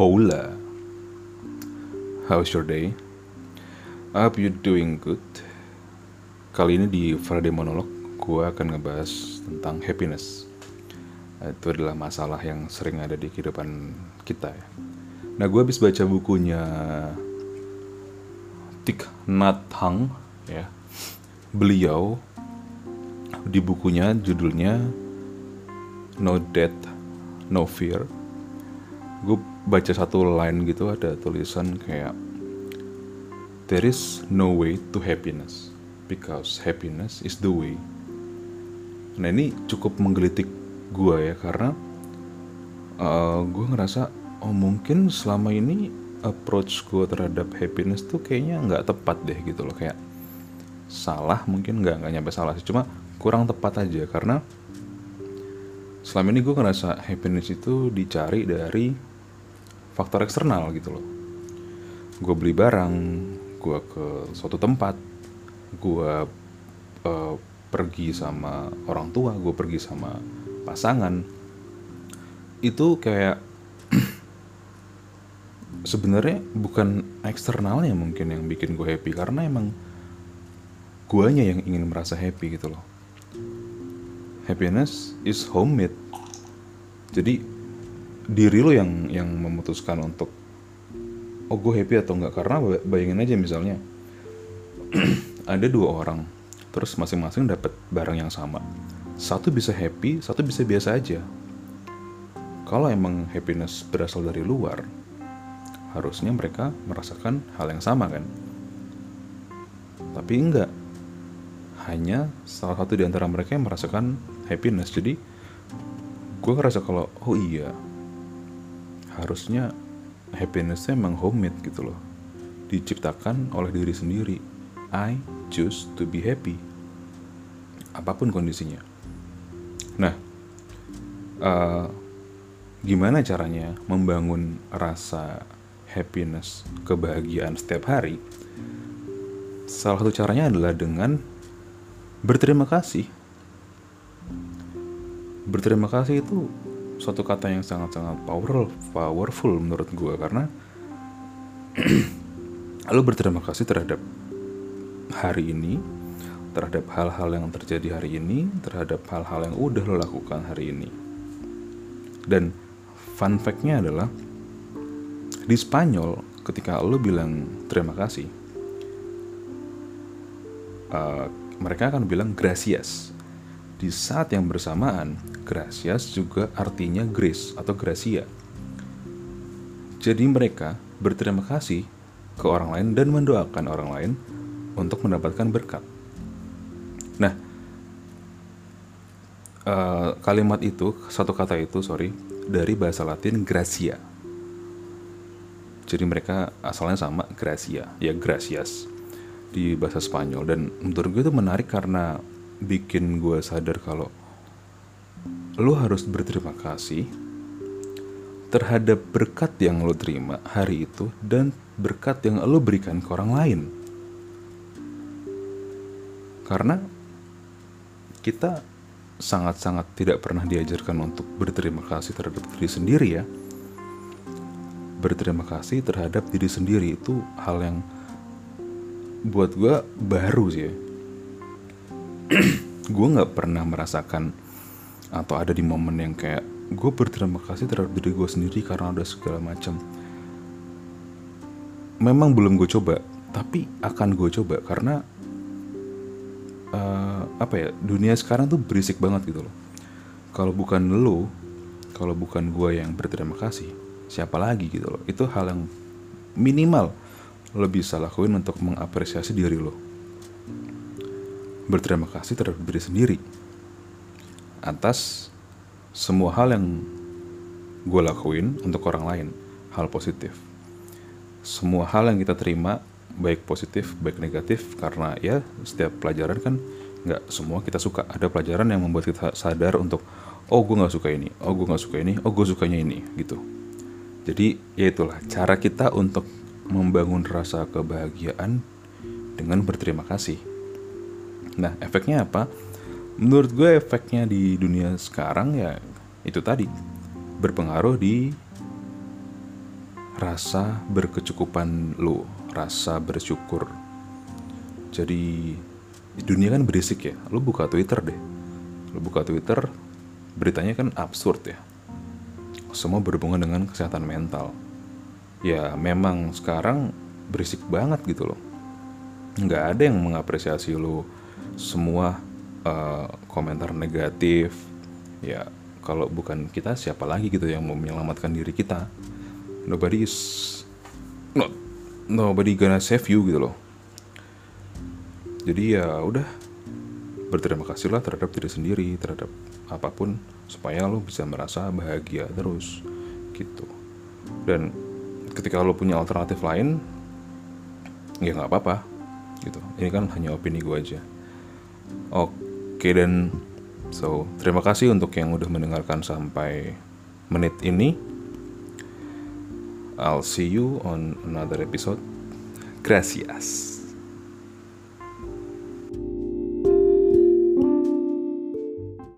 Hola. How's your day? I hope you doing good. Kali ini di Friday Monolog, gue akan ngebahas tentang happiness. Itu adalah masalah yang sering ada di kehidupan kita ya. Nah, gue habis baca bukunya Thich Nhat Hanh ya. Beliau di bukunya judulnya No Death, No Fear. Gue baca satu line gitu ada tulisan kayak There is no way to happiness because happiness is the way. Nah ini cukup menggelitik gue ya karena uh, gue ngerasa oh mungkin selama ini approach gue terhadap happiness tuh kayaknya nggak tepat deh gitu loh kayak salah mungkin nggak nggak nyampe salah sih cuma kurang tepat aja karena selama ini gue ngerasa happiness itu dicari dari faktor eksternal gitu loh. Gue beli barang gue ke suatu tempat gue uh, pergi sama orang tua gue pergi sama pasangan. Itu kayak sebenarnya bukan eksternalnya mungkin yang bikin gue happy karena emang guanya yang ingin merasa happy gitu loh. Happiness is homemade. Jadi diri lo yang yang memutuskan untuk oh gue happy atau enggak? Karena bayangin aja misalnya ada dua orang terus masing-masing dapat barang yang sama. Satu bisa happy satu bisa biasa aja. Kalau emang happiness berasal dari luar harusnya mereka merasakan hal yang sama kan? Tapi enggak. Hanya salah satu di antara mereka yang merasakan happiness. Jadi gue ngerasa kalau oh iya harusnya happinessnya emang homemade gitu loh. Diciptakan oleh diri sendiri. I choose to be happy. Apa pun kondisinya. Nah uh, gimana caranya membangun rasa happiness kebahagiaan setiap hari? Salah satu caranya adalah dengan berterima kasih. Berterima kasih itu suatu kata yang sangat-sangat powerful, powerful menurut gue karena lo berterima kasih terhadap hari ini, terhadap hal-hal yang terjadi hari ini, terhadap hal-hal yang udah lo lakukan hari ini. Dan fun fact-nya adalah di Spanyol ketika lo bilang terima kasih, uh, mereka akan bilang gracias di saat yang bersamaan, gracias juga artinya grace atau gracia. Jadi mereka berterima kasih ke orang lain dan mendoakan orang lain untuk mendapatkan berkat. Nah, uh, kalimat itu, satu kata itu, sorry, dari bahasa Latin gracia. Jadi mereka asalnya sama, gracia, ya gracias di bahasa Spanyol. Dan menurut gue itu menarik karena bikin gue sadar kalau lo harus berterima kasih terhadap berkat yang lo terima hari itu dan berkat yang lo berikan ke orang lain. Karena kita sangat-sangat tidak pernah diajarkan untuk berterima kasih terhadap diri sendiri ya. Berterima kasih terhadap diri sendiri itu hal yang buat gue baru sih ya gue nggak pernah merasakan atau ada di momen yang kayak gue berterima kasih terhadap diri gue sendiri karena udah segala macam. Memang belum gue coba tapi akan gue coba karena uh, apa ya dunia sekarang tuh berisik banget gitu loh. Kalau bukan lo kalau bukan gue yang berterima kasih siapa lagi gitu loh. Itu hal yang minimal lo bisa lakuin untuk mengapresiasi diri lo berterima kasih terhadap diri sendiri atas semua hal yang gue lakuin untuk orang lain, hal positif. Semua hal yang kita terima, baik positif, baik negatif, karena ya setiap pelajaran kan nggak semua kita suka. Ada pelajaran yang membuat kita sadar untuk, oh gue nggak suka ini, oh gue nggak suka ini, oh gue sukanya ini, gitu. Jadi ya itulah cara kita untuk membangun rasa kebahagiaan dengan berterima kasih. Nah, efeknya apa? Menurut gue efeknya di dunia sekarang ya itu tadi berpengaruh di rasa berkecukupan lu, rasa bersyukur. Jadi dunia kan berisik ya. Lu buka Twitter deh. Lu buka Twitter, beritanya kan absurd ya. Semua berhubungan dengan kesehatan mental. Ya memang sekarang berisik banget gitu loh. Nggak ada yang mengapresiasi lu semua uh, komentar negatif. Ya kalau bukan kita siapa lagi gitu yang mau menyelamatkan diri kita? Nobody is not nobody gonna save you gitu loh. Jadi ya udah berterima kasihlah terhadap diri sendiri terhadap apa pun supaya lo bisa merasa bahagia terus gitu. Dan ketika lo punya alternatif lain ya nggak apa-apa gitu. Ini kan hanya opini gue aja oke dan so terima kasih untuk yang udah mendengarkan sampai menit ini I'll see you on another episode. Gracias.